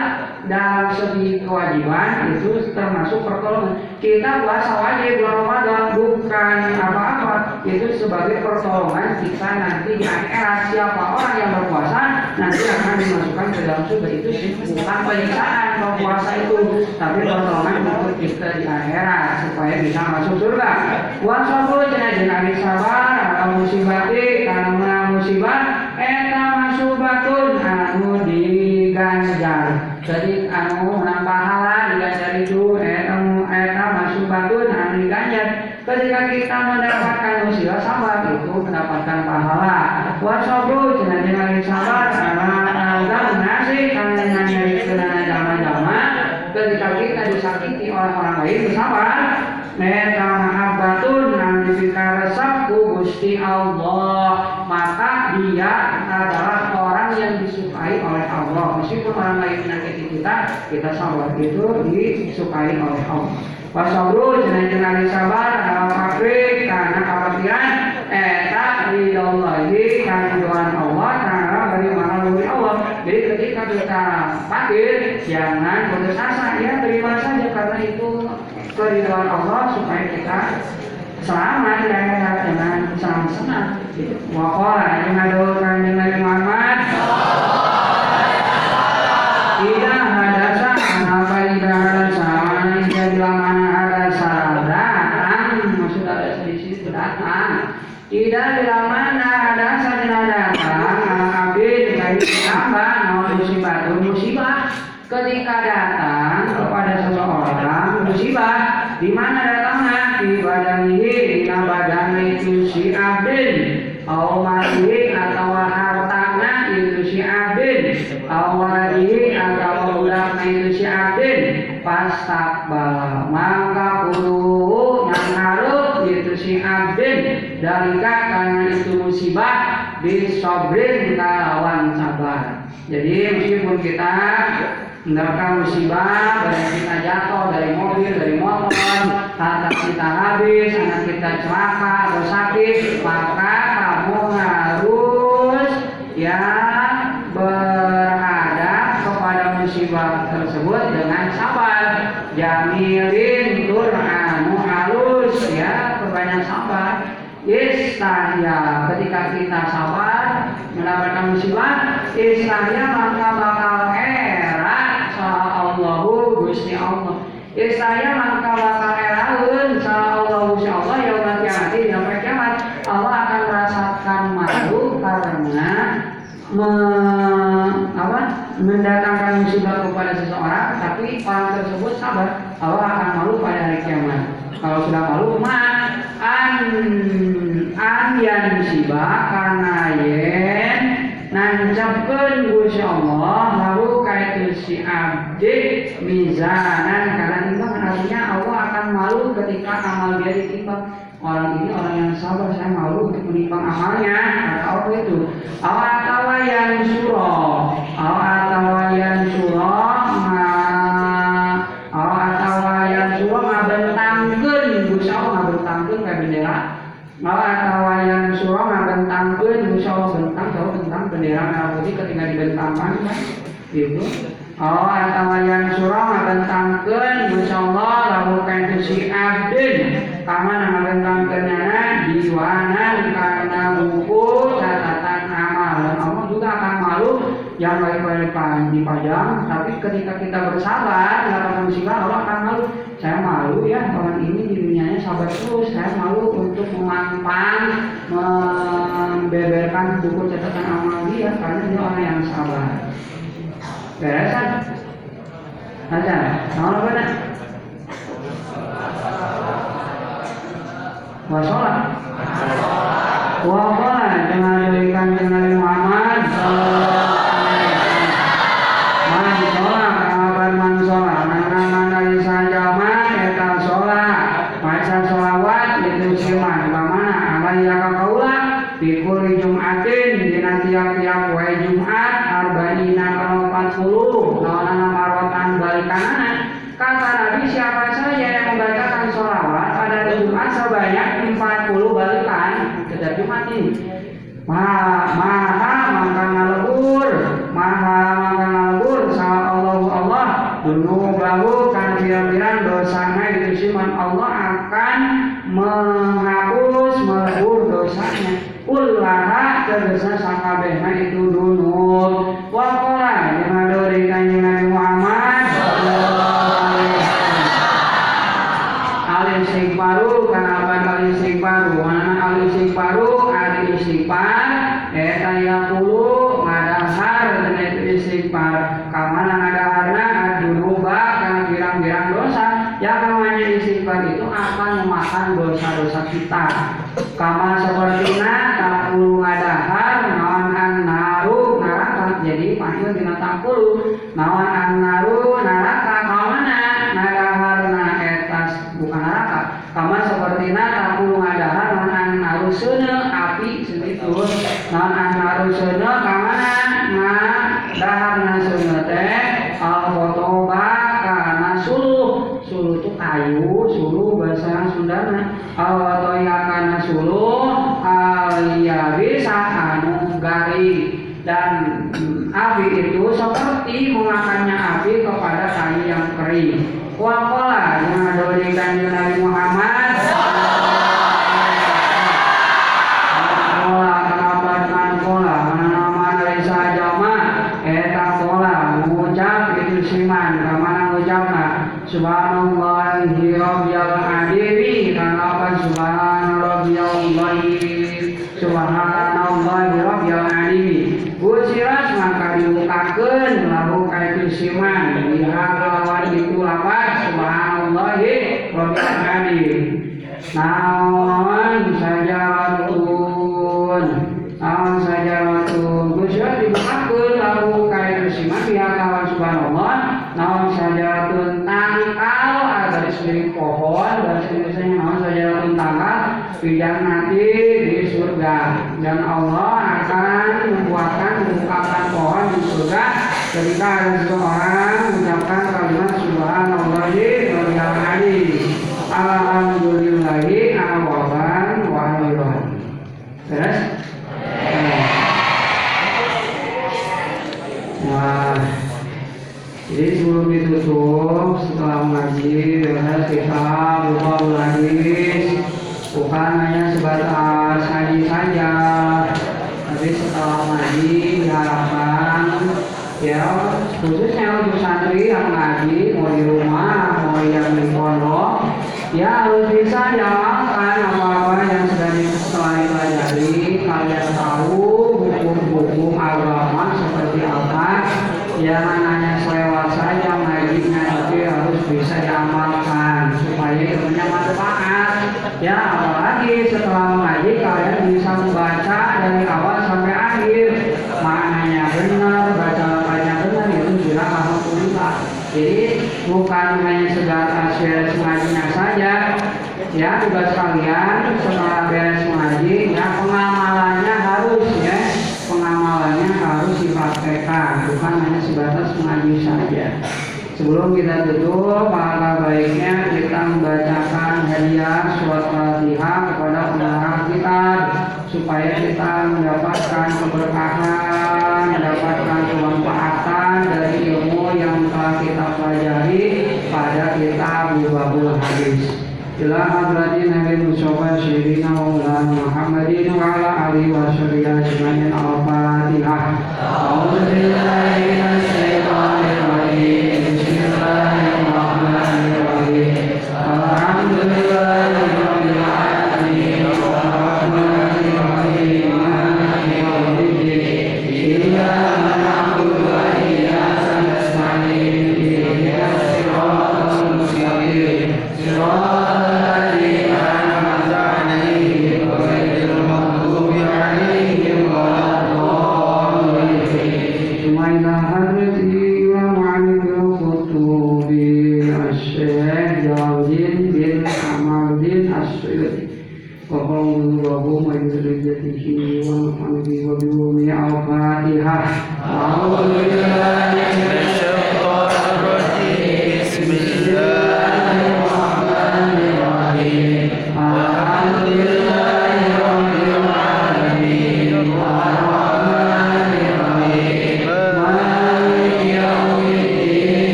dalam segi kewajiban itu termasuk pertolongan. Kita puasa wajib bulan Ramadan bukan apa-apa itu sebagai pertolongan kita nanti di akhirat siapa orang yang berpuasa nanti akan dimasukkan ke dalam surga. Itu bukan penyiksaan kalau puasa itu tapi pertolongan untuk kita di akhirat supaya bisa masuk surga. Puasa pun jangan sabar atau musibati karena musibah eta masubatun anu diganjar jadi ketika kita mendapatkan musibah sabar itu mendapatkan pahala. Wasabru jangan jangan sabar karena Allah ngasih karena dengan dari kenana jama-jama ketika kita disakiti oleh orang lain bersabar. Meta mahabbatun kita resapku Gusti Allah. Maka dia adalah orang yang disukai oleh Allah. Meskipun orang lain menyakiti kita Kita sabar itu disukai oleh Allah Wasabru jenang-jenang sabar dalam fakir karena kekhawatiran Eta ridallahi kanduan Allah Karena bagaimana dari Allah Jadi ketika kita fakir Jangan putus asa Ya terima saja karena itu keridhaan Allah supaya kita selamat akhirat dengan senang-senang. Wakola yang ada kanjeng Nabi Muhammad. Tidak ada apa tidak ada sama tidak bila mana ada datang maksud ada di situ datang. Tidak bila mana ada tidak datang abid dari apa mau musibah musibah ketika datang kepada seseorang musibah di mana datangnya? Di badan ini di badan itu si atau mati atau hartanya itu si atau mati atau budaknya itu si abdin. Pastakbal maka kudu yang harus itu si abdin. Dari karena itu musibah disobrin kawan sabar. Jadi meskipun kita mendapatkan musibah dari kita jatuh dari mobil dari motor harta kita habis anak kita celaka atau sakit maka kamu harus ya berhadap kepada musibah tersebut dengan sabar. Jamilin anu halus ya perbanyak sabar. Istahya ketika kita sabar mendapatkan musibah istahya maka Allahu Gusti Allah. Ya saya maka bakal eraun Allah Gusti Allah ya Allah kiamat ya kiamat Allah akan merasakan malu karena me, apa, mendatangkan musibah kepada seseorang tapi orang tersebut sabar. Allah akan malu pada hari kiamat. Kalau sudah malu mah an an yang musibah karena yen nancapkan Gusti Allah lalu kaitu si abdi mizanan karena timbangan artinya Allah akan malu ketika amal dia ditimbang orang ini orang yang sabar saya malu untuk menimbang amalnya. Kata Allah itu awal atau yang surah awal atau yang surah awal atau yang surah ngabentangkeun Gusti Allah ngabentangkeun ka bendera. Awal atau yang surah ngabentangkeun Gusti Allah bentang tahu tentang bendera merah putih ketika dibentangkan kan itu Oh atau yang surah ngabentangkeun insyaallah lalu kantu si abdin. Kama ngabentangkeun nana diwana karena buku catatan amal. Dan juga akan malu yang baik-baik dipajang tapi ketika kita bersabar dalam musibah Allah akan malu. Saya malu ya orang ini di dunianya sabar terus. Saya malu untuk memampang membeberkan buku catatan amal dia karena dia orang yang sabar beresan aja mau apa nak wasolat dengan dirikan dengan Muhammad jumatin dina tiap-tiap wae Jumat arba'ina puluh lawan marotan balikanana kata Nabi siapa saja yang membacakan sholawat pada Jumat sebanyak 40 balikan setiap Jumat ini maha maha kita kama sepertina takulu ngadahar nawan an naru naraka jadi panggil tina takulu nawan an naru naraka kamana na etas bukan naraka kama sepertina takulu ngadahar nawan an naru sene api segitu nawan an naru sene kamana na dahar na sene teh al fotoba kana suluh suluh itu kayu suluh bahasa Sundana awatoyakana suluh aliya bisa anu garing dan mm, api itu seperti mengakannya api kepada kayu yang kering. Wakola yang ada di kanjeng Nabi Muhammad. Kola kenapa kan kola mana nama dari saja mah eta kola mengucap itu siman ke mana mengucapnya Subhanallah Rabbil Adimi Kenapa Subhanallah Rabbil Subhanallah Rabbil Adimi Usiras maka dimukakan Lalu kaitu siman Lihat lawan itu lawan Subhanallah Rabbil Adimi Naon saja ratun Naon ratun Usiras dimukakan Lalu kaitu siman Lihat lawan Subhanallah Naon saja ratun sendiri pohon dan sejenisnya mau saja tanggal bidang nanti di surga. Dan Allah akan membuatkan membukakan pohon di surga. Ketika seseorang ya khususnya untuk santri yang ngaji mau di rumah mau yang di pondok. Ya ya tugas kalian setelah beres mengaji ya pengamalannya harus ya. Pengamalannya harus dipraktekkan bukan hanya sebatas mengaji saja. Sebelum kita tutup